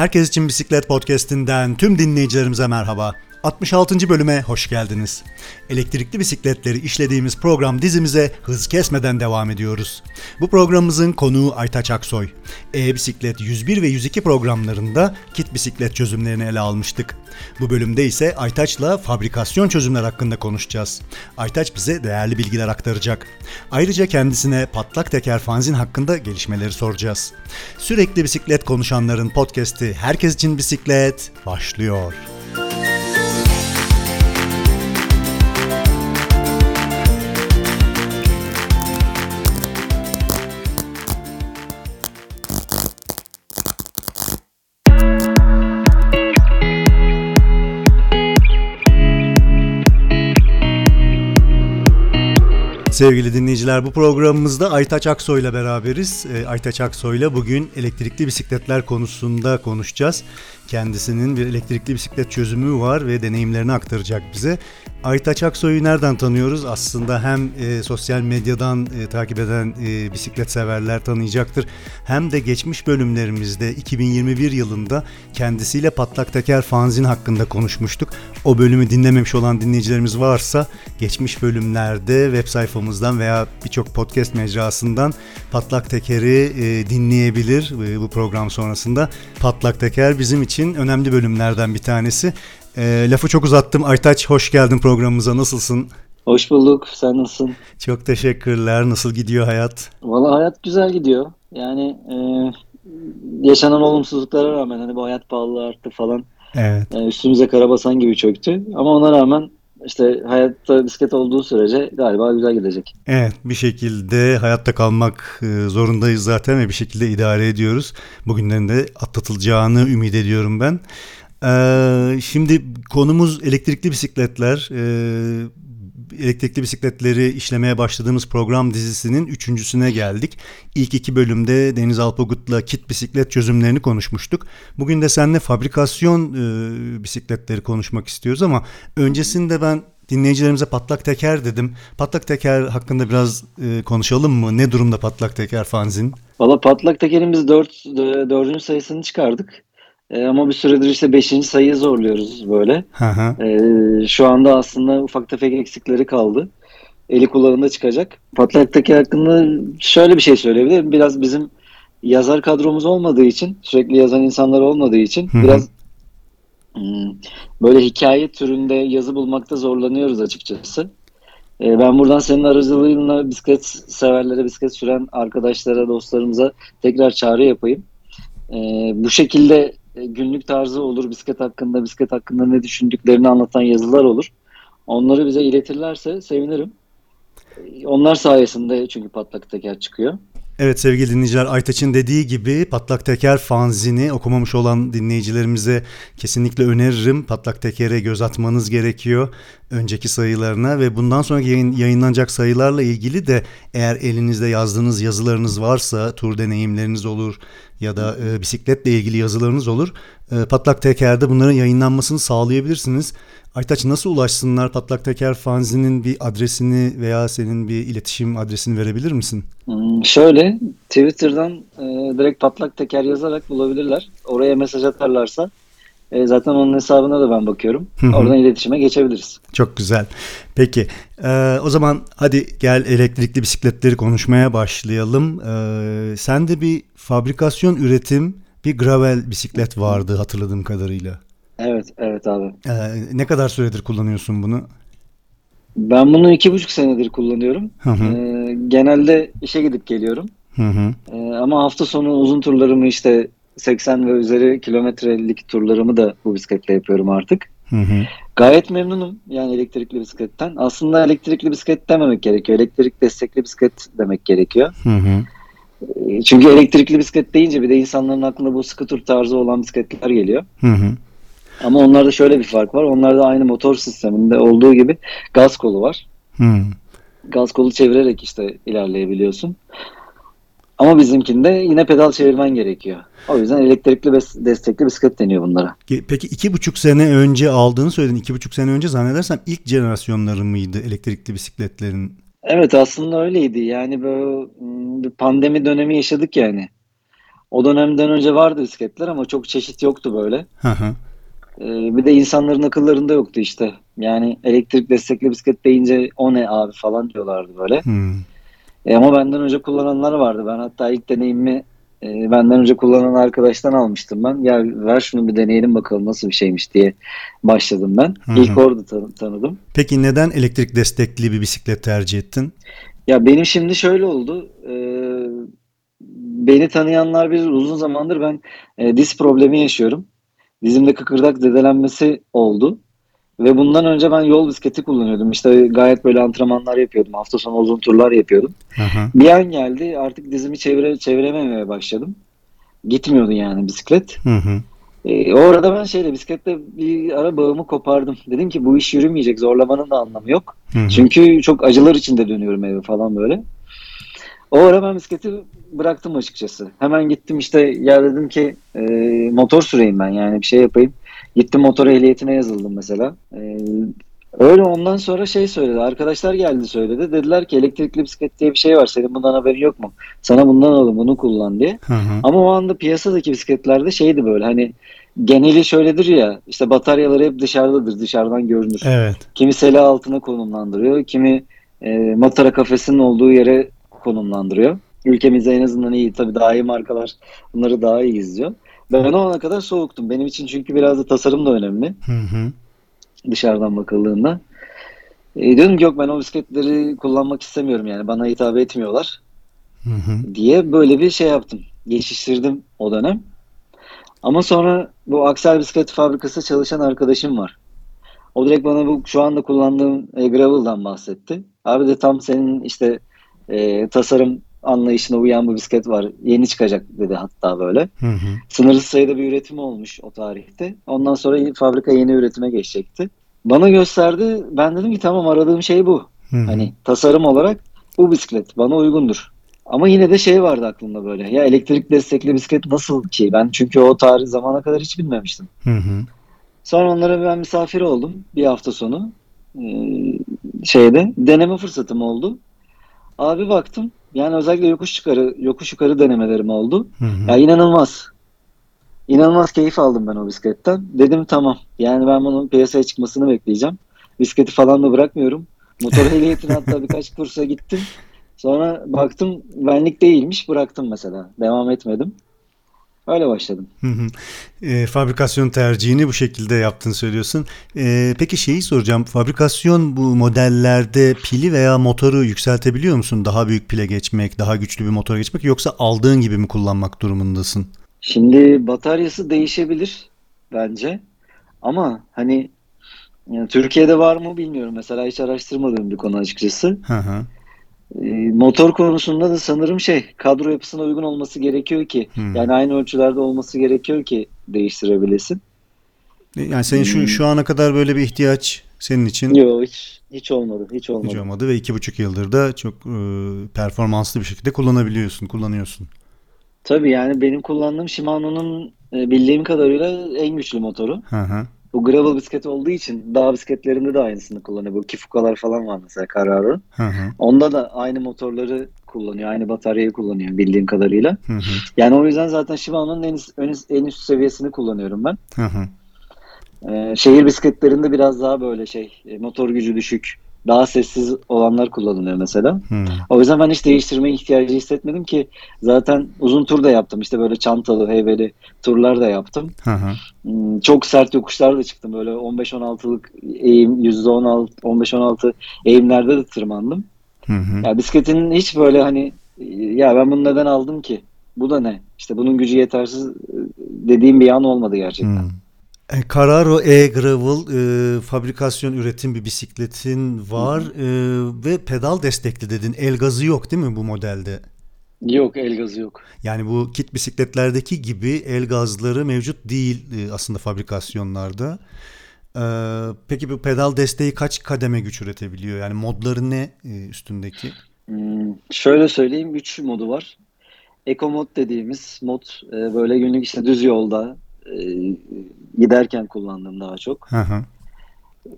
Herkes için Bisiklet Podcast'inden tüm dinleyicilerimize merhaba. 66. bölüme hoş geldiniz. Elektrikli bisikletleri işlediğimiz program dizimize hız kesmeden devam ediyoruz. Bu programımızın konuğu Aytaç Aksoy. E-Bisiklet 101 ve 102 programlarında kit bisiklet çözümlerini ele almıştık. Bu bölümde ise Aytaç'la fabrikasyon çözümler hakkında konuşacağız. Aytaç bize değerli bilgiler aktaracak. Ayrıca kendisine patlak teker fanzin hakkında gelişmeleri soracağız. Sürekli bisiklet konuşanların podcast'i Herkes için Bisiklet başlıyor. Sevgili dinleyiciler bu programımızda Aytaç Aksoy ile beraberiz. Ee, Aytaç Aksoy ile bugün elektrikli bisikletler konusunda konuşacağız. Kendisinin bir elektrikli bisiklet çözümü var ve deneyimlerini aktaracak bize. Aytaç Aksoy'u nereden tanıyoruz? Aslında hem e, sosyal medyadan e, takip eden e, bisiklet severler tanıyacaktır. Hem de geçmiş bölümlerimizde 2021 yılında kendisiyle patlak teker fanzin hakkında konuşmuştuk. O bölümü dinlememiş olan dinleyicilerimiz varsa geçmiş bölümlerde web sayfamızdan veya birçok podcast mecrasından patlak tekeri e, dinleyebilir e, bu program sonrasında. Patlak teker bizim için önemli bölümlerden bir tanesi. E, lafı çok uzattım. Aytaç hoş geldin programımıza. Nasılsın? Hoş bulduk. Sen nasılsın? Çok teşekkürler. Nasıl gidiyor hayat? Valla hayat güzel gidiyor. Yani e, yaşanan olumsuzluklara rağmen hani bu hayat pahalılığı arttı falan. Evet. Yani üstümüze karabasan gibi çöktü. Ama ona rağmen işte hayatta bisiklet olduğu sürece galiba güzel gidecek. Evet bir şekilde hayatta kalmak e, zorundayız zaten ve bir şekilde idare ediyoruz. Bugünlerin de atlatılacağını ümit ediyorum ben. Ee, şimdi konumuz elektrikli bisikletler. Ee, elektrikli bisikletleri işlemeye başladığımız program dizisinin üçüncüsüne geldik. İlk iki bölümde Deniz Alpagut'la kit bisiklet çözümlerini konuşmuştuk. Bugün de seninle fabrikasyon e, bisikletleri konuşmak istiyoruz ama öncesinde ben dinleyicilerimize patlak teker dedim. Patlak teker hakkında biraz e, konuşalım mı? Ne durumda patlak teker fanzin? Valla patlak biz dört, dördüncü sayısını çıkardık. E, ama bir süredir işte 5. sayıyı zorluyoruz böyle. E, şu anda aslında ufak tefek eksikleri kaldı. Eli kulağında çıkacak. Patlaktaki hakkında şöyle bir şey söyleyebilirim. Biraz bizim yazar kadromuz olmadığı için, sürekli yazan insanlar olmadığı için Hı-hı. biraz hmm, böyle hikaye türünde yazı bulmakta zorlanıyoruz açıkçası. E, ben buradan senin aracılığınla bisiklet severlere, bisiklet süren arkadaşlara, dostlarımıza tekrar çağrı yapayım. E, bu şekilde günlük tarzı olur, bisiklet hakkında, bisiklet hakkında ne düşündüklerini anlatan yazılar olur. Onları bize iletirlerse sevinirim. E, onlar sayesinde çünkü patlak teker çıkıyor. Evet sevgili dinleyiciler Aytaç'ın dediği gibi Patlak Teker fanzini okumamış olan dinleyicilerimize kesinlikle öneririm. Patlak Teker'e göz atmanız gerekiyor önceki sayılarına ve bundan sonraki yayın, yayınlanacak sayılarla ilgili de eğer elinizde yazdığınız yazılarınız varsa tur deneyimleriniz olur ya da e, bisikletle ilgili yazılarınız olur. E, Patlak Teker'de bunların yayınlanmasını sağlayabilirsiniz. Aytaç nasıl ulaşsınlar Patlak Teker fanzinin bir adresini veya senin bir iletişim adresini verebilir misin? Hmm, şöyle Twitter'dan e, direkt Patlak Teker yazarak bulabilirler. Oraya mesaj atarlarsa e, zaten onun hesabına da ben bakıyorum. Oradan iletişime geçebiliriz. Çok güzel. Peki e, o zaman hadi gel elektrikli bisikletleri konuşmaya başlayalım. E, sen de bir fabrikasyon üretim bir gravel bisiklet vardı hatırladığım kadarıyla. Evet, evet abi. Ee, ne kadar süredir kullanıyorsun bunu? Ben bunu iki buçuk senedir kullanıyorum. Hı hı. Ee, genelde işe gidip geliyorum. Hı hı. Ee, ama hafta sonu uzun turlarımı işte 80 ve üzeri kilometrelik turlarımı da bu bisikletle yapıyorum artık. Hı hı. Gayet memnunum yani elektrikli bisikletten. Aslında elektrikli bisiklet dememek gerekiyor. Elektrik destekli bisiklet demek gerekiyor. Hı hı. Ee, çünkü elektrikli bisiklet deyince bir de insanların aklına bu scooter tarzı olan bisikletler geliyor. Hı hı. Ama onlarda şöyle bir fark var. Onlarda aynı motor sisteminde olduğu gibi gaz kolu var. Hmm. Gaz kolu çevirerek işte ilerleyebiliyorsun. Ama bizimkinde yine pedal çevirmen gerekiyor. O yüzden elektrikli destekli bisiklet deniyor bunlara. Peki iki buçuk sene önce aldığını söyledin. İki buçuk sene önce zannedersem ilk jenerasyonları mıydı elektrikli bisikletlerin? Evet aslında öyleydi. Yani böyle hmm, bir pandemi dönemi yaşadık yani. O dönemden önce vardı bisikletler ama çok çeşit yoktu böyle. Hı hı. Ee, bir de insanların akıllarında yoktu işte. Yani elektrik destekli bisiklet deyince o ne abi falan diyorlardı böyle. Hmm. E, ama benden önce kullananlar vardı. Ben hatta ilk deneyimimi e, benden önce kullanan arkadaştan almıştım ben. Ya ver şunu bir deneyelim bakalım nasıl bir şeymiş diye başladım ben. Hı hı. İlk orada tan- tanıdım. Peki neden elektrik destekli bir bisiklet tercih ettin? Ya benim şimdi şöyle oldu. E, beni tanıyanlar bilir uzun zamandır ben e, diz problemi yaşıyorum. Dizimde kıkırdak zedelenmesi oldu. Ve bundan önce ben yol bisikleti kullanıyordum. İşte gayet böyle antrenmanlar yapıyordum. Hafta sonu uzun turlar yapıyordum. Hı. Bir an geldi artık dizimi çevire, çevirememeye başladım. Gitmiyordu yani bisiklet. Hı hı. E, o arada ben şeyle bisiklette bir ara bağımı kopardım. Dedim ki bu iş yürümeyecek zorlamanın da anlamı yok. Hı hı. Çünkü çok acılar içinde dönüyorum eve falan böyle. O ara ben bisikleti bıraktım açıkçası. Hemen gittim işte ya dedim ki e, motor süreyim ben yani bir şey yapayım. Gittim motor ehliyetine yazıldım mesela. E, öyle ondan sonra şey söyledi. Arkadaşlar geldi söyledi. Dediler ki elektrikli bisiklet diye bir şey var. Senin bundan haberin yok mu? Sana bundan alın bunu kullan diye. Hı hı. Ama o anda piyasadaki bisikletlerde şeydi böyle hani geneli şöyledir ya işte bataryaları hep dışarıdadır dışarıdan görünür. Evet. Kimi sela altına konumlandırıyor, kimi e, matara kafesinin olduğu yere konumlandırıyor. Ülkemizde en azından iyi. Tabii daha iyi markalar bunları daha iyi izliyor. Ben o ana kadar soğuktum. Benim için çünkü biraz da tasarım da önemli Hı hı. dışarıdan bakıldığında. E, dedim ki yok ben o bisikletleri kullanmak istemiyorum yani bana hitap etmiyorlar Hı hı. diye böyle bir şey yaptım. Geçiştirdim o dönem. Ama sonra bu Aksel Bisiklet Fabrikası çalışan arkadaşım var. O direkt bana bu şu anda kullandığım e, Gravel'dan bahsetti. Abi de tam senin işte e, tasarım anlayışına uyan bu bisiklet var. Yeni çıkacak dedi hatta böyle. Hı hı. Sınırsız sayıda bir üretimi olmuş o tarihte. Ondan sonra fabrika yeni üretime geçecekti. Bana gösterdi. Ben dedim ki tamam aradığım şey bu. Hı hı. Hani tasarım olarak bu bisiklet bana uygundur. Ama yine de şey vardı aklımda böyle. Ya elektrik destekli bisiklet nasıl ki? Ben çünkü o tarih zamana kadar hiç bilmemiştim. Hı hı. Sonra onlara ben misafir oldum bir hafta sonu. Ee, şeyde deneme fırsatım oldu. Abi baktım. Yani özellikle yokuş yukarı yokuş yukarı denemelerim oldu. Hı hı. Ya inanılmaz. İnanılmaz keyif aldım ben o bisikletten. Dedim tamam. Yani ben bunun piyasaya çıkmasını bekleyeceğim. Bisikleti falan da bırakmıyorum. Motor ehliyetine hatta birkaç kursa gittim. Sonra baktım benlik değilmiş. Bıraktım mesela. Devam etmedim. Öyle başladım. Hı hı. E, fabrikasyon tercihini bu şekilde yaptığını söylüyorsun. E, peki şeyi soracağım. Fabrikasyon bu modellerde pili veya motoru yükseltebiliyor musun? Daha büyük pile geçmek, daha güçlü bir motora geçmek yoksa aldığın gibi mi kullanmak durumundasın? Şimdi bataryası değişebilir bence. Ama hani yani Türkiye'de var mı bilmiyorum. Mesela hiç araştırmadığım bir konu açıkçası. Hı hı. Ee, motor konusunda da sanırım şey kadro yapısına uygun olması gerekiyor ki Hmm. yani aynı ölçülerde olması gerekiyor ki değiştirebilesin. E, Yani senin şu Hmm. şu ana kadar böyle bir ihtiyaç senin için Yok hiç hiç olmadı. Hiç olmadı. hiç olmadı ve iki buçuk yıldır da çok e, performanslı bir şekilde kullanabiliyorsun, kullanıyorsun. Tabii yani benim kullandığım Shimano'nun e, bildiğim kadarıyla en güçlü motoru. Hı hı. Bu gravel bisiklet olduğu için dağ bisikletlerinde de aynısını kullanıyor. Bu Kifukalar falan var mesela Carraro. Hı hı. Onda da aynı motorları kullanıyor. Aynı bataryayı kullanıyor bildiğim kadarıyla. Hı hı. Yani o yüzden zaten Shimano'nun en, en, en üst seviyesini kullanıyorum ben. Hı hı. Ee, şehir bisikletlerinde biraz daha böyle şey e, motor gücü düşük, daha sessiz olanlar kullanılıyor mesela. Hı. O yüzden ben hiç değiştirme ihtiyacı hissetmedim ki zaten uzun tur da yaptım. İşte böyle çantalı, heybeli turlar da yaptım. Hı hı. Hmm, Çok sert yokuşlar da çıktım. Böyle 15-16'lık eğim, %16, 15-16 eğimlerde de tırmandım. Hı hı. Ya bisikletin hiç böyle hani ya ben bunu neden aldım ki? Bu da ne? İşte bunun gücü yetersiz dediğim bir an olmadı gerçekten. Hmm. E, Carraro e-Gravel e, fabrikasyon üretim bir bisikletin var e, ve pedal destekli dedin. El gazı yok değil mi bu modelde? Yok el gazı yok. Yani bu kit bisikletlerdeki gibi el gazları mevcut değil e, aslında fabrikasyonlarda. E, peki bu pedal desteği kaç kademe güç üretebiliyor? Yani modları ne e, üstündeki? Hmm, şöyle söyleyeyim 3 modu var. Eco mod dediğimiz mod e, böyle günlük işte düz yolda e, giderken kullandığım daha çok. Hı hı.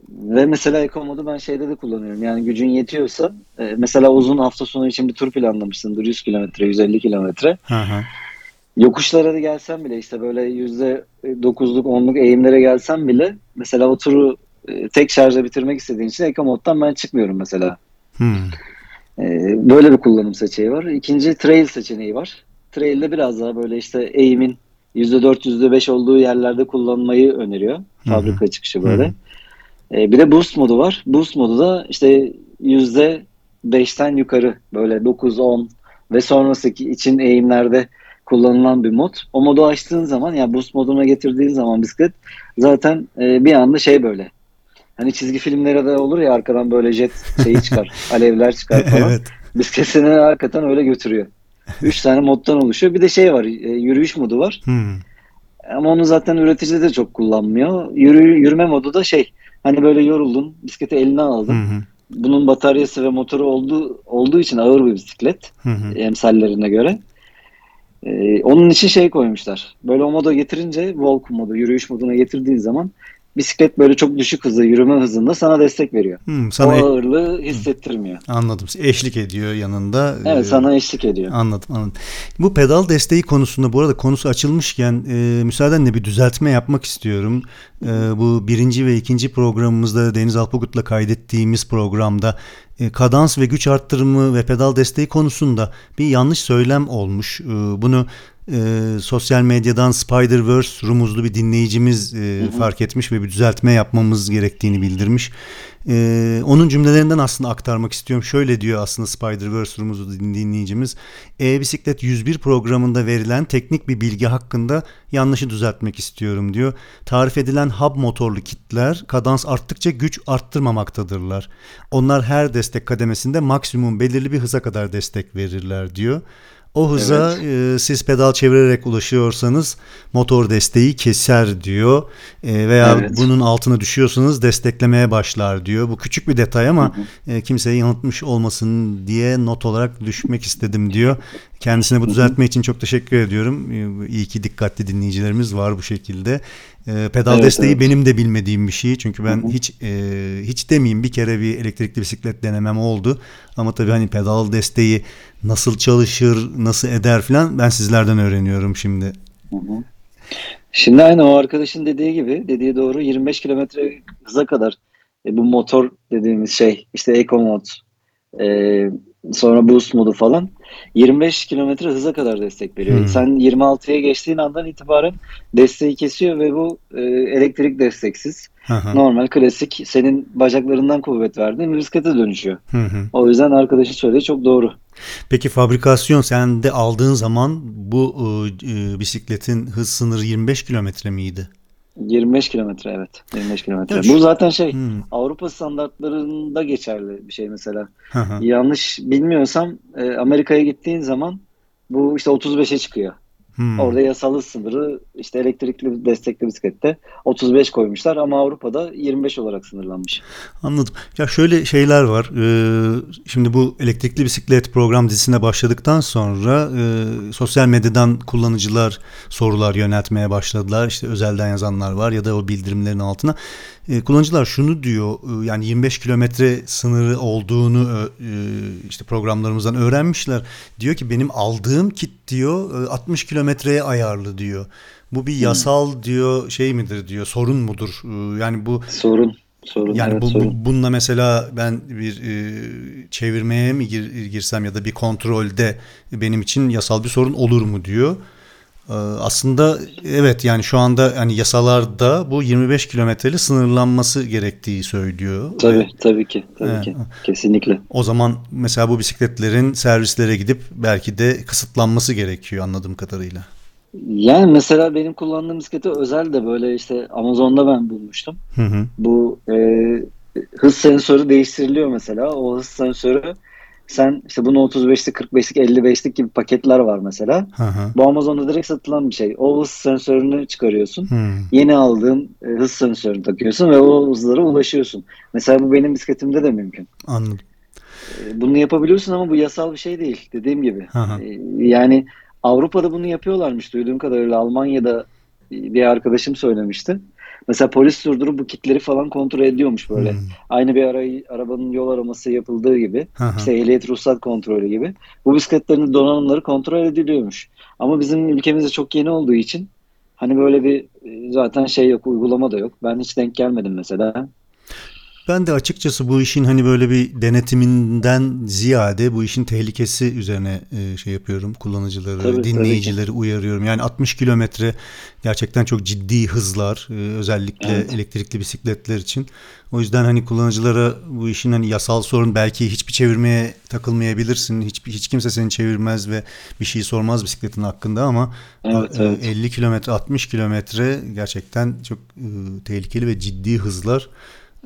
Ve mesela Eco modu ben şeyde de kullanıyorum. Yani gücün yetiyorsa e, mesela uzun hafta sonu için bir tur planlamışsındır 100 kilometre, 150 kilometre. Yokuşlara da gelsem bile işte böyle yüzde dokuzluk onluk eğimlere gelsem bile mesela o turu e, tek şarjla bitirmek istediğin için Eco moddan ben çıkmıyorum mesela. Hmm. E, böyle bir kullanım seçeneği var. İkinci trail seçeneği var. Trail'de biraz daha böyle işte eğimin %4 %5 olduğu yerlerde kullanmayı öneriyor. Fabrika Hı-hı. çıkışı böyle. Hı-hı. E, bir de boost modu var. Boost modu da işte %5'ten yukarı böyle 9 10 ve sonrası için eğimlerde kullanılan bir mod. O modu açtığın zaman yani boost moduna getirdiğin zaman bisiklet zaten e, bir anda şey böyle. Hani çizgi filmlere de olur ya arkadan böyle jet şeyi çıkar. alevler çıkar falan. evet. Bisikletini hakikaten öyle götürüyor. Üç tane moddan oluşuyor. Bir de şey var, e, yürüyüş modu var. Hmm. Ama onu zaten üretici de çok kullanmıyor. Yürü, yürüme modu da şey, hani böyle yoruldun, bisikleti eline aldın. Hmm. Bunun bataryası ve motoru olduğu, olduğu için ağır bir bisiklet. Hmm. Emsallerine göre. Ee, onun için şey koymuşlar. Böyle o moda getirince, walk modu, yürüyüş moduna getirdiğin zaman bisiklet böyle çok düşük hızda yürüme hızında sana destek veriyor. Hmm, sana o e- ağırlığı hissettirmiyor. Anladım. Eşlik ediyor yanında. Evet sana eşlik ediyor. Anladım anladım. Bu pedal desteği konusunda bu arada konusu açılmışken e, müsaadenle bir düzeltme yapmak istiyorum. E, bu birinci ve ikinci programımızda Deniz Alpagut'la kaydettiğimiz programda e, kadans ve güç arttırımı ve pedal desteği konusunda bir yanlış söylem olmuş. E, bunu e, sosyal medyadan Spider-Verse rumuzlu bir dinleyicimiz e, hı hı. fark etmiş ve bir düzeltme yapmamız gerektiğini bildirmiş. E, onun cümlelerinden aslında aktarmak istiyorum. Şöyle diyor aslında Spider-Verse rumuzlu dinleyicimiz. E-Bisiklet 101 programında verilen teknik bir bilgi hakkında yanlışı düzeltmek istiyorum diyor. Tarif edilen hub motorlu kitler kadans arttıkça güç arttırmamaktadırlar. Onlar her destek kademesinde maksimum belirli bir hıza kadar destek verirler diyor. O hıza evet. e, siz pedal çevirerek ulaşıyorsanız motor desteği keser diyor e, veya evet. bunun altına düşüyorsanız desteklemeye başlar diyor. Bu küçük bir detay ama. E, kimseyi yanıltmış olmasın diye not olarak düşmek istedim diyor. Kendisine bu düzeltme için çok teşekkür ediyorum. E, iyi ki dikkatli dinleyicilerimiz var bu şekilde. E, pedal evet, desteği evet. benim de bilmediğim bir şey. Çünkü ben Hı-hı. hiç e, hiç demeyeyim bir kere bir elektrikli bisiklet denemem oldu. Ama tabii hani pedal desteği nasıl çalışır, nasıl eder falan ben sizlerden öğreniyorum şimdi. Hı-hı. Şimdi aynı o arkadaşın dediği gibi, dediği doğru 25 kilometre hıza kadar e, bu motor dediğimiz şey işte Eco Mod, e, sonra Boost modu falan 25 kilometre hıza kadar destek veriyor. Hmm. Sen 26'ya geçtiğin andan itibaren desteği kesiyor ve bu e, elektrik desteksiz. Hı Normal, klasik senin bacaklarından kuvvet verdiğin bisiklete dönüşüyor. Hı O yüzden arkadaşın söylediği çok doğru. Peki fabrikasyon sen de aldığın zaman bu e, bisikletin hız sınırı 25 kilometre miydi? 25 kilometre evet. 25 kilometre. Bu zaten şey hmm. Avrupa standartlarında geçerli bir şey mesela. Yanlış bilmiyorsam e, Amerika'ya gittiğin zaman bu işte 35'e çıkıyor. Hmm. Orada yasalı sınırı işte elektrikli destekli bisiklette 35 koymuşlar ama Avrupa'da 25 olarak sınırlanmış. Anladım. Ya şöyle şeyler var. Ee, şimdi bu elektrikli bisiklet program dizisine başladıktan sonra e, sosyal medyadan kullanıcılar sorular yöneltmeye başladılar. İşte özelden yazanlar var ya da o bildirimlerin altına. E, kullanıcılar şunu diyor e, yani 25 kilometre sınırı olduğunu e, işte programlarımızdan öğrenmişler. Diyor ki benim aldığım kit diyor 60 kilometreye ayarlı diyor. Bu bir hmm. yasal hmm. diyor şey midir diyor sorun mudur? Yani bu sorun sorun. Yani evet, bu, sorun. bununla mesela ben bir e, çevirmeye mi gir, girsem ya da bir kontrolde benim için yasal bir sorun olur mu diyor. Ee, aslında evet yani şu anda yani yasalarda bu 25 kilometreli sınırlanması gerektiği söylüyor. Tabii tabii ki tabii evet. ki kesinlikle. O zaman mesela bu bisikletlerin servislere gidip belki de kısıtlanması gerekiyor anladığım kadarıyla. Yani mesela benim kullandığım bisikleti özel de böyle işte Amazon'da ben bulmuştum. Hı hı. Bu e, hız sensörü değiştiriliyor mesela. O hız sensörü sen işte bunu 35'lik, 45'lik, 55'lik gibi paketler var mesela. Hı hı. Bu Amazon'da direkt satılan bir şey. O hız sensörünü çıkarıyorsun. Hı. Yeni aldığın e, hız sensörünü takıyorsun ve o hızlara ulaşıyorsun. Mesela bu benim bisikletimde de mümkün. Anladım. E, bunu yapabiliyorsun ama bu yasal bir şey değil. Dediğim gibi. Hı hı. E, yani Avrupa'da bunu yapıyorlarmış duyduğum kadarıyla. Almanya'da bir arkadaşım söylemişti. Mesela polis durdurup bu kitleri falan kontrol ediyormuş böyle. Hmm. Aynı bir ara, arabanın yol araması yapıldığı gibi. Aha. işte ehliyet ruhsat kontrolü gibi. Bu bisikletlerin donanımları kontrol ediliyormuş. Ama bizim ülkemizde çok yeni olduğu için hani böyle bir e, zaten şey yok, uygulama da yok. Ben hiç denk gelmedim mesela. Ben de açıkçası bu işin hani böyle bir denetiminden ziyade bu işin tehlikesi üzerine e, şey yapıyorum. Kullanıcıları, tabii, dinleyicileri tabii uyarıyorum. Yani 60 kilometre gerçekten çok ciddi hızlar e, özellikle evet. elektrikli bisikletler için. O yüzden hani kullanıcılara bu işin hani yasal sorun belki hiçbir çevirmeye takılmayabilirsin. Hiç, hiç kimse seni çevirmez ve bir şey sormaz bisikletin hakkında ama evet, evet. 50 kilometre 60 kilometre gerçekten çok e, tehlikeli ve ciddi hızlar.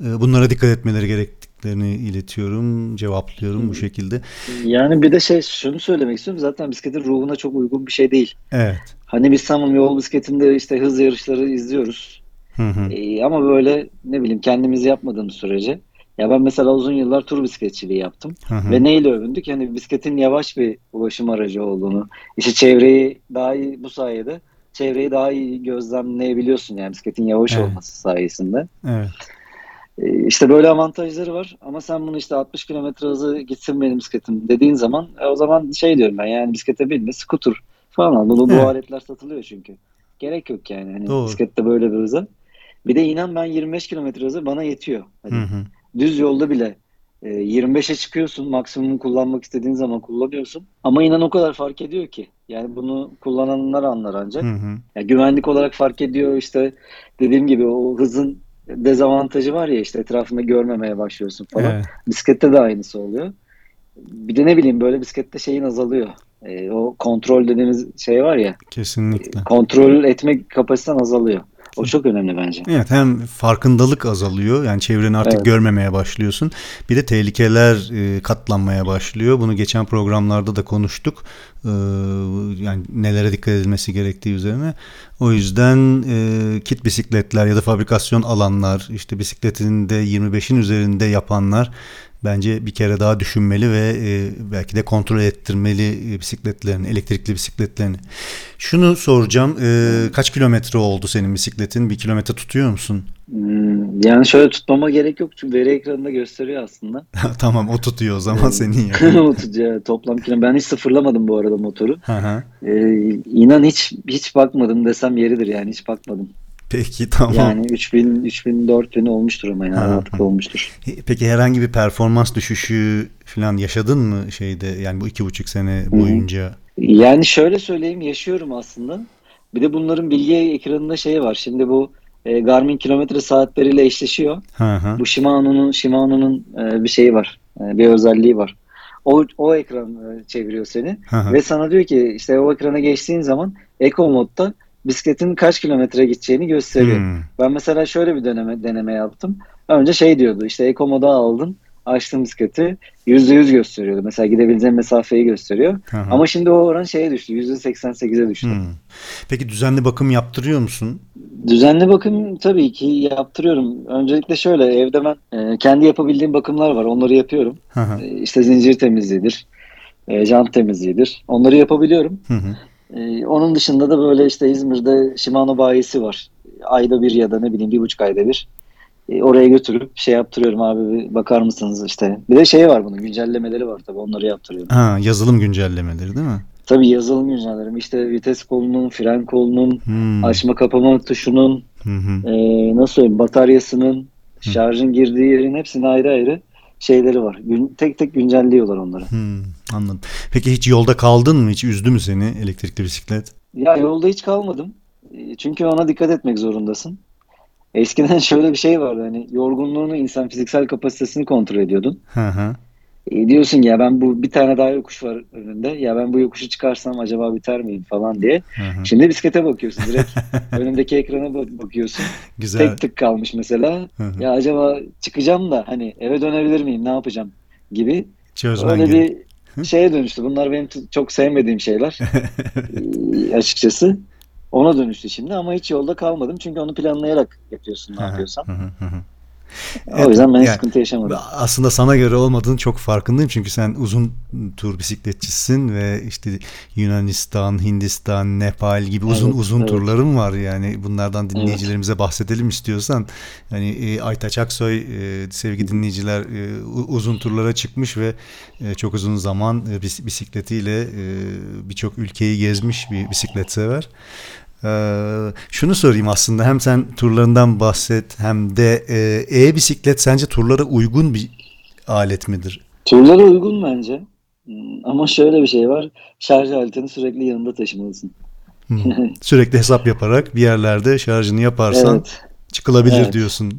Ee, bunlara dikkat etmeleri gerektiklerini iletiyorum, cevaplıyorum bu şekilde. Yani bir de şey şunu söylemek istiyorum. Zaten bisikletin ruhuna çok uygun bir şey değil. Evet. Hani biz tamam yol bisikletinde işte hız yarışları izliyoruz. Hı hı. Ee, ama böyle ne bileyim kendimiz yapmadığımız sürece. Ya ben mesela uzun yıllar tur bisikletçiliği yaptım. Hı hı. Ve neyle övündük? Yani bisikletin yavaş bir ulaşım aracı olduğunu. İşte çevreyi daha iyi bu sayede çevreyi daha iyi gözlemleyebiliyorsun yani bisikletin yavaş evet. olması sayesinde. Evet. Ee, işte böyle avantajları var ama sen bunu işte 60 kilometre hızı gitsin benim bisikletim dediğin zaman e, o zaman şey diyorum ben yani bisiklete binme skuter falan al. Bu, bu aletler satılıyor çünkü. Gerek yok yani hani Doğru. bisiklette böyle bir hıza. Bir de inan ben 25 kilometre hızı bana yetiyor. Hani hı hı. Düz yolda bile e, 25'e çıkıyorsun maksimum kullanmak istediğin zaman kullanıyorsun. Ama inan o kadar fark ediyor ki. Yani bunu kullananlar anlar ancak. Hı hı. Yani güvenlik olarak fark ediyor işte dediğim gibi o hızın dezavantajı var ya işte etrafında görmemeye başlıyorsun falan. Evet. Bisiklette de aynısı oluyor. Bir de ne bileyim böyle bisiklette şeyin azalıyor. E, o kontrol dediğimiz şey var ya. Kesinlikle. kontrol etme kapasiten azalıyor. O çok önemli bence. Evet hem farkındalık azalıyor yani çevreni artık evet. görmemeye başlıyorsun. Bir de tehlikeler e, katlanmaya başlıyor. Bunu geçen programlarda da konuştuk. E, yani nelere dikkat edilmesi gerektiği üzerine. O yüzden e, kit bisikletler ya da fabrikasyon alanlar işte bisikletinde 25'in üzerinde yapanlar bence bir kere daha düşünmeli ve e, belki de kontrol ettirmeli e, bisikletlerini, elektrikli bisikletlerini. Şunu soracağım, e, kaç kilometre oldu senin bisikletin? Bir kilometre tutuyor musun? Hmm, yani şöyle tutmama gerek yok çünkü veri ekranında gösteriyor aslında. tamam o tutuyor o zaman senin yani. o tutuyor toplam kilometre. Ben hiç sıfırlamadım bu arada motoru. ee, inan hiç hiç bakmadım desem yeridir yani hiç bakmadım. Peki tamam. Yani 3000 3000 4000 olmuştur ama yani artık olmuştur. Peki herhangi bir performans düşüşü falan yaşadın mı şeyde yani bu iki buçuk sene boyunca? Yani şöyle söyleyeyim yaşıyorum aslında. Bir de bunların bilgi ekranında şey var. Şimdi bu e, Garmin kilometre saatleriyle eşleşiyor. Hı hı. Bu Shimano'nun Shimano'nun e, bir şeyi var. E, bir özelliği var. O, o ekran e, çeviriyor seni hı hı. ve sana diyor ki işte o ekrana geçtiğin zaman Eco modda bisikletin kaç kilometre gideceğini gösteriyor. Hmm. Ben mesela şöyle bir deneme, deneme yaptım. Önce şey diyordu işte Eco moda aldın açtım bisikleti %100 gösteriyordu. Mesela gidebileceğim mesafeyi gösteriyor. Aha. Ama şimdi o oran şeye düştü. %88'e düştü. Hmm. Peki düzenli bakım yaptırıyor musun? Düzenli bakım tabii ki yaptırıyorum. Öncelikle şöyle evde ben e, kendi yapabildiğim bakımlar var. Onları yapıyorum. E, işte zincir temizliğidir. E, jant temizliğidir. Onları yapabiliyorum. Hı hı. Ee, onun dışında da böyle işte İzmir'de Shimano bayisi var. Ayda bir ya da ne bileyim bir buçuk ayda bir. Ee, oraya götürüp şey yaptırıyorum abi bir bakar mısınız işte. Bir de şey var bunun güncellemeleri var tabii onları yaptırıyorum. Ha, yazılım güncellemeleri değil mi? Tabii yazılım güncellerim. İşte vites kolunun, fren kolunun, hmm. açma kapama tuşunun, hmm. e, nasıl söyleyeyim bataryasının, şarjın girdiği yerin hepsini ayrı ayrı şeyleri var. Gün, tek tek güncelliyorlar onları. Hmm, anladım. Peki hiç yolda kaldın mı? Hiç üzdü mü seni elektrikli bisiklet? Ya yolda hiç kalmadım. E, çünkü ona dikkat etmek zorundasın. Eskiden şöyle bir şey vardı hani yorgunluğunu insan fiziksel kapasitesini kontrol ediyordun. Hı hı. E, diyorsun ya ben bu bir tane daha yokuş var önünde. Ya ben bu yokuşu çıkarsam acaba biter miyim falan diye. Hı hı. Şimdi bisiklete bakıyorsun direkt. önündeki ekrana bakıyorsun. Güzel. Tek tık kalmış mesela. Hı hı. Ya acaba çıkacağım da hani eve dönebilir miyim ne yapacağım gibi. Çözmen Öyle gibi. bir şeye dönüştü. Bunlar benim çok sevmediğim şeyler. e, açıkçası. Ona dönüştü şimdi ama hiç yolda kalmadım. Çünkü onu planlayarak yapıyorsun ne yapıyorsan. O yüzden ben yani, sıkıntı yaşamadım. Aslında sana göre olmadığını çok farkındayım çünkü sen uzun tur bisikletçisin ve işte Yunanistan, Hindistan, Nepal gibi uzun evet, uzun evet. turların var yani bunlardan dinleyicilerimize evet. bahsedelim istiyorsan. Hani e, Aytaç Aksoy e, sevgili dinleyiciler e, uzun turlara çıkmış ve e, çok uzun zaman e, bisikletiyle e, birçok ülkeyi gezmiş bir bisiklet sever. Ee, şunu sorayım aslında hem sen turlarından bahset hem de e, e-bisiklet sence turlara uygun bir alet midir? Turlara uygun bence. Hmm, ama şöyle bir şey var. Şarj aletini sürekli yanında taşımalısın. Hmm. sürekli hesap yaparak bir yerlerde şarjını yaparsan evet. çıkılabilir evet. diyorsun.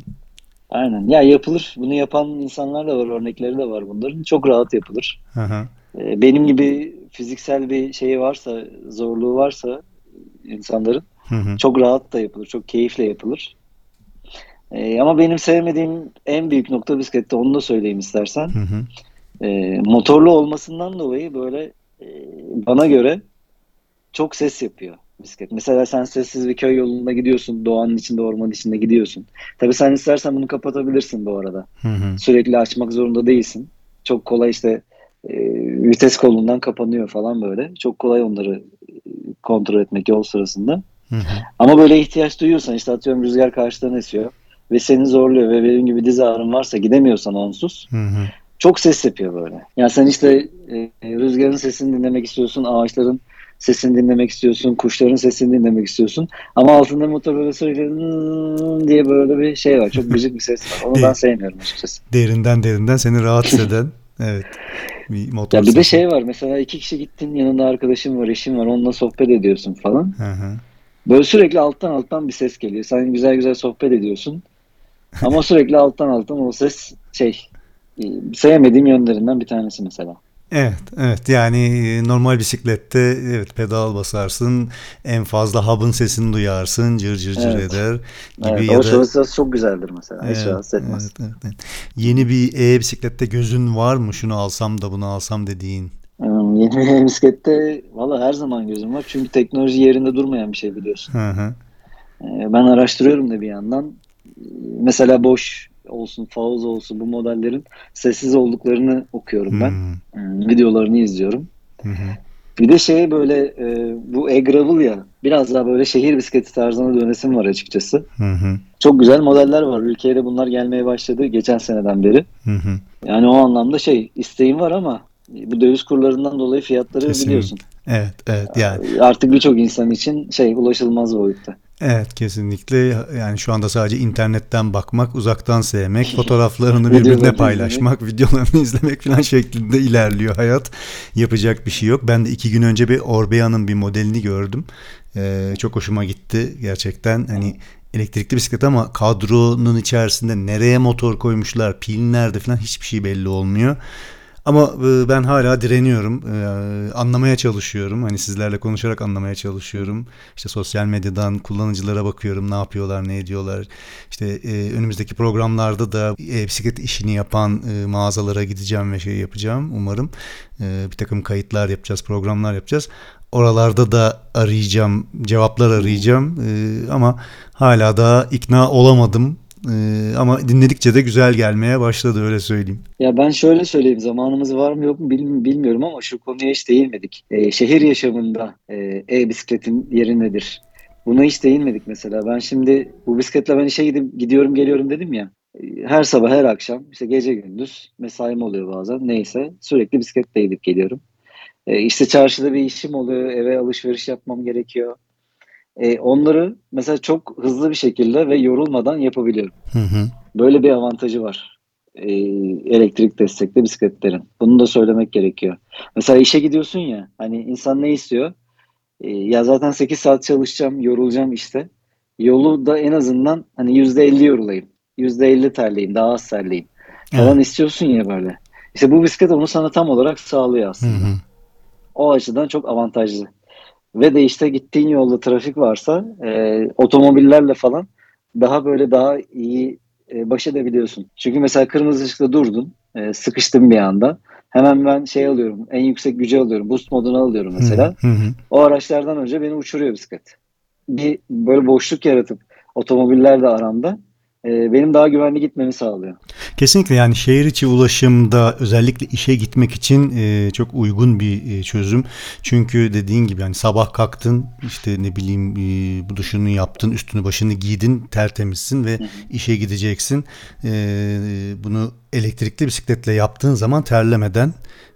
Aynen. Ya yapılır. Bunu yapan insanlar da var. Örnekleri de var bunların. Çok rahat yapılır. Hı Benim gibi fiziksel bir şeyi varsa, zorluğu varsa insanların. Hı hı. Çok rahat da yapılır. Çok keyifle yapılır. E, ama benim sevmediğim en büyük nokta bisiklette onu da söyleyeyim istersen. Hı hı. E, motorlu olmasından dolayı böyle e, bana göre çok ses yapıyor bisiklet. Mesela sen sessiz bir köy yolunda gidiyorsun. Doğanın içinde, ormanın içinde gidiyorsun. Tabii sen istersen bunu kapatabilirsin bu arada. Hı hı. Sürekli açmak zorunda değilsin. Çok kolay işte e, vites kolundan kapanıyor falan böyle. Çok kolay onları kontrol etmek yol sırasında. Hı hı. Ama böyle ihtiyaç duyuyorsan işte atıyorum rüzgar karşıdan esiyor ve seni zorluyor ve benim gibi diz ağrın varsa gidemiyorsan onsuz hı hı. çok ses yapıyor böyle. Yani sen işte e, rüzgarın sesini dinlemek istiyorsun, ağaçların sesini dinlemek istiyorsun, kuşların sesini dinlemek istiyorsun. Ama altında motor böyle sürekli diye böyle bir şey var. Çok gıcık bir ses var. Onu ben sevmiyorum açıkçası. Derinden derinden seni rahatsız eden. evet. Bir motor ya bir de şey var mesela iki kişi gittin yanında arkadaşın var eşin var onunla sohbet ediyorsun falan. Hı hı. Böyle sürekli alttan alttan bir ses geliyor. Sen güzel güzel sohbet ediyorsun. Ama sürekli alttan alttan o ses şey e, sevmediğim yönlerinden bir tanesi mesela. Evet, evet. Yani e, normal bisiklette evet pedal basarsın, en fazla hub'ın sesini duyarsın, cır cır cır evet. eder gibi evet, ya o da... Çok güzeldir mesela. Evet, Hiç rahatsız etmez. Evet, evet, evet. Yeni bir e-bisiklette gözün var mı? Şunu alsam da bunu alsam dediğin. Hmm, yeni e-bisiklette valla her zaman gözüm var. Çünkü teknoloji yerinde durmayan bir şey biliyorsun. Hı hı. Ee, ben araştırıyorum da bir yandan. Mesela boş olsun, Fauz olsun bu modellerin sessiz olduklarını okuyorum ben. Hmm. hmm videolarını izliyorum. Hmm. Bir de şey böyle e, bu e-gravel ya biraz daha böyle şehir bisikleti tarzına dönesim var açıkçası. Hmm. Çok güzel modeller var. Ülkeye de bunlar gelmeye başladı geçen seneden beri. Hmm. Yani o anlamda şey isteğim var ama bu döviz kurlarından dolayı fiyatları Kesinlikle. biliyorsun. Evet, evet yani. Artık birçok insan için şey ulaşılmaz boyutta. Evet kesinlikle yani şu anda sadece internetten bakmak, uzaktan sevmek, fotoğraflarını birbirine paylaşmak, videolarını izlemek falan şeklinde ilerliyor hayat. Yapacak bir şey yok. Ben de iki gün önce bir Orbea'nın bir modelini gördüm. Ee, çok hoşuma gitti gerçekten. Hani elektrikli bisiklet ama kadronun içerisinde nereye motor koymuşlar, pil nerede falan hiçbir şey belli olmuyor. Ama e, ben hala direniyorum. E, anlamaya çalışıyorum. Hani sizlerle konuşarak anlamaya çalışıyorum. İşte sosyal medyadan kullanıcılara bakıyorum. Ne yapıyorlar, ne ediyorlar. İşte e, önümüzdeki programlarda da bisiklet işini yapan mağazalara gideceğim ve şey yapacağım umarım. Bir takım kayıtlar yapacağız, programlar yapacağız. Oralarda da arayacağım, cevaplar arayacağım. Ama hala da ikna olamadım ee, ama dinledikçe de güzel gelmeye başladı öyle söyleyeyim. Ya ben şöyle söyleyeyim zamanımız var mı yok mu bilmiyorum ama şu konuya hiç değinmedik. Ee, şehir yaşamında e, e-bisikletin yeri nedir? Buna hiç değinmedik mesela. Ben şimdi bu bisikletle ben işe gidip gidiyorum geliyorum dedim ya. E, her sabah her akşam işte gece gündüz mesaim oluyor bazen neyse sürekli bisikletle gidip geliyorum. E, işte çarşıda bir işim oluyor eve alışveriş yapmam gerekiyor e, onları mesela çok hızlı bir şekilde ve yorulmadan yapabiliyorum. Hı hı. Böyle bir avantajı var e, elektrik destekli bisikletlerin. Bunu da söylemek gerekiyor. Mesela işe gidiyorsun ya hani insan ne istiyor? E, ya zaten 8 saat çalışacağım, yorulacağım işte. Yolu da en azından hani %50 yorulayım. %50 terleyeyim, daha az terleyeyim falan evet. istiyorsun ya böyle. İşte bu bisiklet onu sana tam olarak sağlıyor aslında. Hı hı. O açıdan çok avantajlı ve de işte gittiğin yolda trafik varsa e, otomobillerle falan daha böyle daha iyi e, baş edebiliyorsun. Çünkü mesela kırmızı ışıkta durdun, e, sıkıştın bir anda. Hemen ben şey alıyorum, en yüksek gücü alıyorum, boost modunu alıyorum mesela. Hı hı. O araçlardan önce beni uçuruyor bisiklet. Bir böyle boşluk yaratıp otomobiller de aramda benim daha güvenli gitmemi sağlıyor. Kesinlikle yani şehir içi ulaşımda özellikle işe gitmek için e, çok uygun bir e, çözüm. Çünkü dediğin gibi yani sabah kalktın işte ne bileyim e, bu duşunu yaptın, üstünü başını giydin, tertemizsin ve işe gideceksin. Bunu elektrikli bisikletle yaptığın zaman terlemeden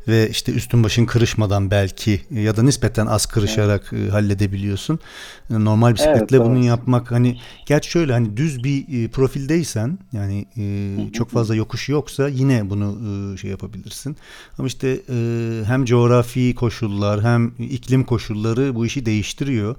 ve işte üstün başın kırışmadan belki ya da nispeten az kırışarak evet. halledebiliyorsun. Normal bisikletle evet, bunu evet. yapmak hani gerçi şöyle hani düz bir profildeysen yani çok fazla yokuş yoksa yine bunu şey yapabilirsin. Ama işte hem coğrafi koşullar hem iklim koşulları bu işi değiştiriyor.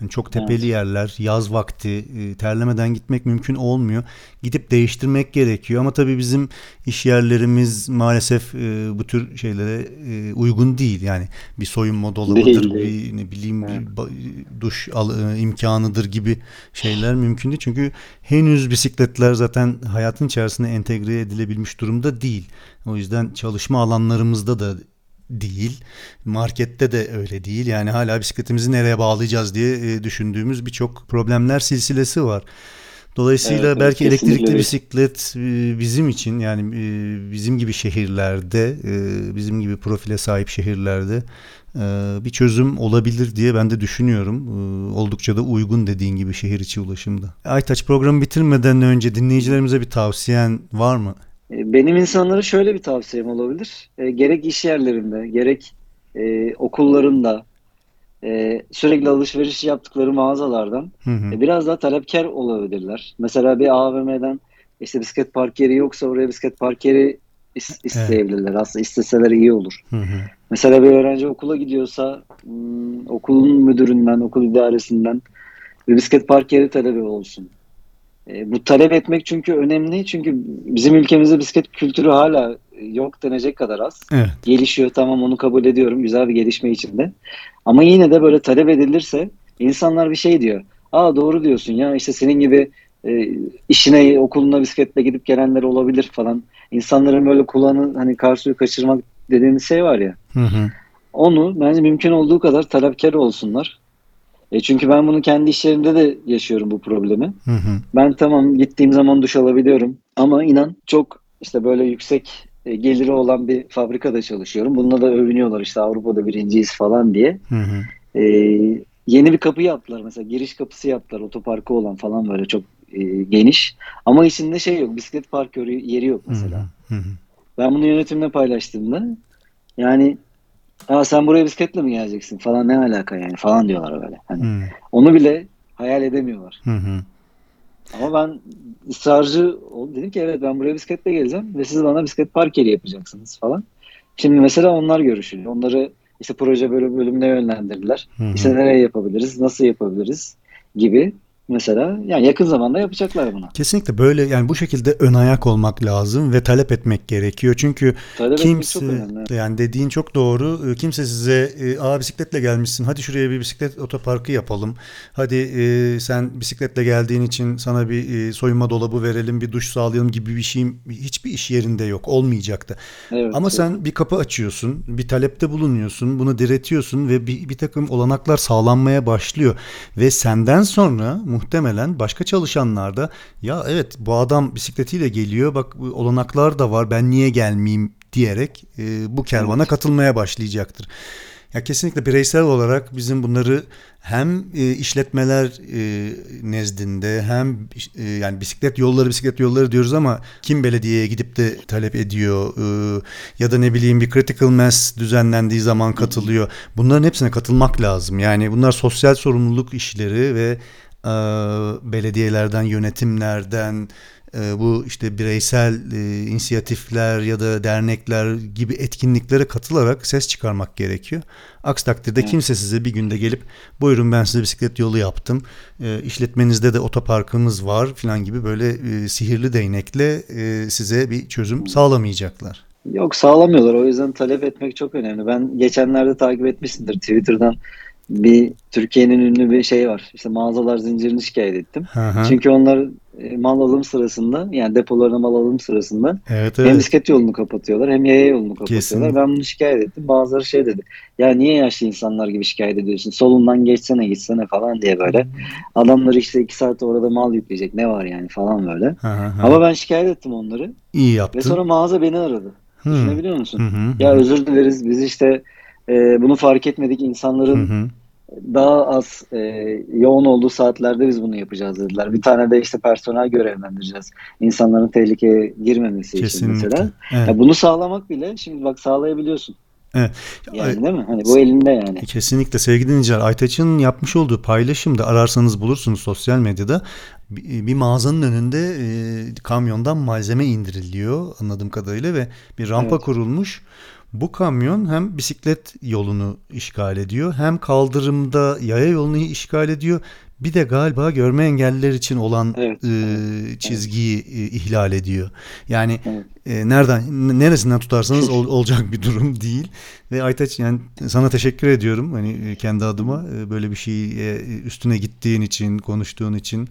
Yani çok tepeli evet. yerler, yaz vakti e, terlemeden gitmek mümkün olmuyor. Gidip değiştirmek gerekiyor ama tabii bizim iş yerlerimiz maalesef e, bu tür şeylere e, uygun değil. Yani bir soyunma dolabıdır, değil, bir ne bileyim evet. bir duş al, imkanıdır gibi şeyler mümkün değil. Çünkü henüz bisikletler zaten hayatın içerisine entegre edilebilmiş durumda değil. O yüzden çalışma alanlarımızda da değil. Markette de öyle değil. Yani hala bisikletimizi nereye bağlayacağız diye e, düşündüğümüz birçok problemler silsilesi var. Dolayısıyla evet, belki evet, elektrikli bisiklet e, bizim için yani e, bizim gibi şehirlerde, bizim gibi profile sahip şehirlerde bir çözüm olabilir diye ben de düşünüyorum. Oldukça da uygun dediğin gibi şehir içi ulaşımda. Aytaç programı bitirmeden önce dinleyicilerimize bir tavsiyen var mı? E, benim insanlara şöyle bir tavsiyem olabilir. E, gerek iş yerlerinde, gerek e, okullarında e, sürekli alışveriş yaptıkları mağazalardan hı hı. E, biraz daha talepkar olabilirler. Mesela bir AVM'den işte bisiklet park yeri yoksa oraya bisiklet park yeri is- isteyebilirler. Evet. Aslında isteseler iyi olur. Hı hı. Mesela bir öğrenci okula gidiyorsa hmm, okulun müdüründen, okul idaresinden bir bisiklet park yeri talebi olsun. E, bu talep etmek çünkü önemli. Çünkü bizim ülkemizde bisiklet kültürü hala yok denecek kadar az. Evet. Gelişiyor tamam onu kabul ediyorum. Güzel bir gelişme içinde. Ama yine de böyle talep edilirse insanlar bir şey diyor. Aa doğru diyorsun ya işte senin gibi e, işine okuluna bisikletle gidip gelenler olabilir falan. İnsanların böyle kulağını hani karşıya kaçırmak dediğimiz şey var ya. Hı hı. Onu bence mümkün olduğu kadar talepkar olsunlar. E çünkü ben bunu kendi işlerimde de yaşıyorum bu problemi. Hı hı. Ben tamam gittiğim zaman duş alabiliyorum ama inan çok işte böyle yüksek e, geliri olan bir fabrikada çalışıyorum. Bununla da övünüyorlar işte Avrupa'da birinciyiz falan diye. Hı hı. E, yeni bir kapı yaptılar mesela giriş kapısı yaptılar otoparkı olan falan böyle çok e, geniş. Ama içinde şey yok bisiklet park yeri yok mesela. Hı hı. Ben bunu yönetimle paylaştığımda yani Aa sen buraya bisikletle mi geleceksin falan ne alaka yani falan diyorlar böyle. Hani hmm. Onu bile hayal edemiyorlar. Hı Ama ben ısrarcı oldum. Dedim ki evet ben buraya bisikletle geleceğim ve siz bana bisiklet park yeri yapacaksınız falan. Şimdi mesela onlar görüşülüyor. Onları işte proje böyle bölümüne yönlendirdiler. Hı hı. İşte nereye yapabiliriz, nasıl yapabiliriz gibi mesela yani yakın zamanda yapacaklar bunu. Kesinlikle böyle yani bu şekilde ön ayak olmak lazım ve talep etmek gerekiyor. Çünkü talep kimse yani dediğin çok doğru. Ee, kimse size e, aa bisikletle gelmişsin. Hadi şuraya bir bisiklet otoparkı yapalım. Hadi e, sen bisikletle geldiğin için sana bir e, soyunma dolabı verelim, bir duş sağlayalım gibi bir şeyim hiçbir iş yerinde yok. Olmayacaktı. Evet, Ama evet. sen bir kapı açıyorsun, bir talepte bulunuyorsun, bunu diretiyorsun ve bir, bir takım olanaklar sağlanmaya başlıyor ve senden sonra muhtemelen başka çalışanlar da ya evet bu adam bisikletiyle geliyor bak olanaklar da var ben niye gelmeyeyim diyerek e, bu kervana katılmaya başlayacaktır. Ya kesinlikle bireysel olarak bizim bunları hem e, işletmeler e, nezdinde hem e, yani bisiklet yolları bisiklet yolları diyoruz ama kim belediyeye gidip de talep ediyor e, ya da ne bileyim bir critical mass düzenlendiği zaman katılıyor. Bunların hepsine katılmak lazım. Yani bunlar sosyal sorumluluk işleri ve e, belediyelerden, yönetimlerden, e, bu işte bireysel e, inisiyatifler ya da dernekler gibi etkinliklere katılarak ses çıkarmak gerekiyor. Aksi takdirde kimse size bir günde gelip buyurun ben size bisiklet yolu yaptım, e, işletmenizde de otoparkımız var falan gibi böyle e, sihirli değnekle e, size bir çözüm sağlamayacaklar. Yok sağlamıyorlar o yüzden talep etmek çok önemli. Ben geçenlerde takip etmişsindir Twitter'dan bir Türkiye'nin ünlü bir şey var. İşte mağazalar zincirini şikayet ettim. Hı-hı. Çünkü onlar e, mal alım sırasında yani depolarına mal alım sırasında evet, hem evet. bisiklet yolunu kapatıyorlar hem yaya yolunu kapatıyorlar. Kesinlikle. Ben bunu şikayet ettim. Bazıları şey dedi. Ya niye yaşlı insanlar gibi şikayet ediyorsun? Solundan geçsene gitsene falan diye böyle. Adamlar işte iki saat orada mal yükleyecek. Ne var yani falan böyle. Hı-hı. Ama ben şikayet ettim onları. İyi Ve yaptın. sonra mağaza beni aradı. Hı. Düşünebiliyor musun? Hı-hı. Ya özür dileriz biz işte e, bunu fark etmedik insanların Hı-hı. Daha az e, yoğun olduğu saatlerde biz bunu yapacağız dediler. Bir tane de işte personel görevlendireceğiz. İnsanların tehlikeye girmemesi için Kesinlikle. mesela. Evet. Ya bunu sağlamak bile şimdi bak sağlayabiliyorsun. Evet. Yani değil mi? Hani bu elinde yani. Kesinlikle sevgili dinleyiciler Aytaç'ın yapmış olduğu paylaşımda ararsanız bulursunuz sosyal medyada bir, bir mağazanın önünde e, kamyondan malzeme indiriliyor anladığım kadarıyla ve bir rampa Evet. kurulmuş. Bu kamyon hem bisiklet yolunu işgal ediyor hem kaldırımda yaya yolunu işgal ediyor. Bir de galiba görme engelliler için olan Evet, e, evet, çizgiyi e, ihlal ediyor. Yani Evet. e, nereden neresinden tutarsanız ol- olacak bir durum değil. Ve Aytaç yani sana teşekkür ediyorum hani e, kendi adıma e, böyle bir şeyi e, üstüne gittiğin için, konuştuğun için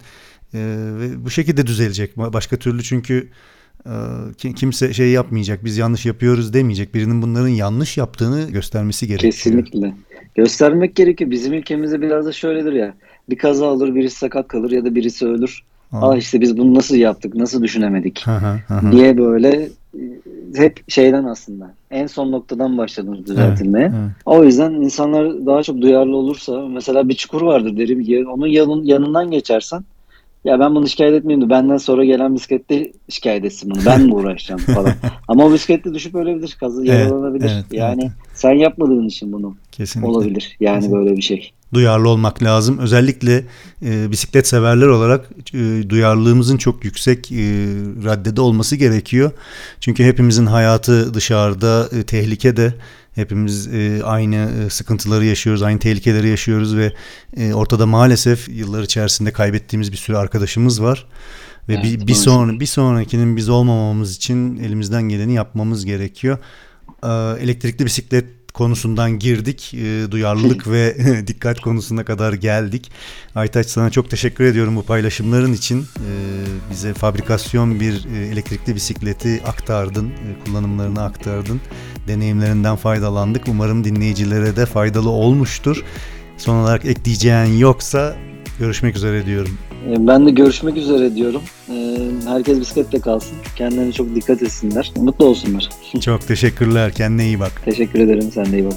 E, ve bu şekilde düzelecek. Ba- Başka türlü çünkü kimse şey yapmayacak. Biz yanlış yapıyoruz demeyecek. Birinin bunların yanlış yaptığını göstermesi gerekiyor. Kesinlikle. Göstermek gerekiyor. Bizim ülkemizde biraz da şöyledir ya. Bir kaza olur, birisi sakat kalır ya da birisi ölür. Aa. Aa işte biz bunu nasıl yaptık, nasıl düşünemedik diye böyle e, hep şeyden aslında en son noktadan başladınız düzeltilmeye. Evet. O yüzden insanlar daha çok duyarlı olursa mesela bir çukur vardır derim ki onun yanın, yanından geçersen ya ben bunu şikayet etmeyeyim de benden sonra gelen bisiklette şikayet etsin bunu. Ben mi uğraşacağım falan. Ama o bisiklette düşüp ölebilir, kazı Evet, yaralanabilir. evet, yani evet. sen yapmadığın için bunu Kesinlikle. olabilir. Yani Kesinlikle. böyle bir şey. Duyarlı olmak lazım. Özellikle e, bisiklet severler olarak e, duyarlılığımızın çok yüksek e, raddede olması gerekiyor. Çünkü hepimizin hayatı dışarıda e, tehlikede. Hepimiz e, aynı e, sıkıntıları yaşıyoruz, aynı tehlikeleri yaşıyoruz ve e, ortada maalesef yıllar içerisinde kaybettiğimiz bir sürü arkadaşımız var. Ve Evet, bir, bir sonra bir sonrakinin biz olmamamız için elimizden geleni yapmamız gerekiyor. Ee, Elektrikli bisiklet konusundan girdik. Ee, Duyarlılık ve dikkat konusuna kadar geldik. Aytaç sana çok teşekkür ediyorum bu paylaşımların için. Ee, Bize fabrikasyon bir e, elektrikli bisikleti aktardın, e, kullanımlarını aktardın. Deneyimlerinden faydalandık. Umarım dinleyicilere de faydalı olmuştur. Son olarak ekleyeceğin yoksa görüşmek üzere diyorum. E, Ben de görüşmek üzere diyorum. E, Herkes bisikletle kalsın. Kendilerine çok dikkat etsinler. Mutlu olsunlar. Çok teşekkürler. Kendine iyi bak. Teşekkür ederim. Sen de iyi bak.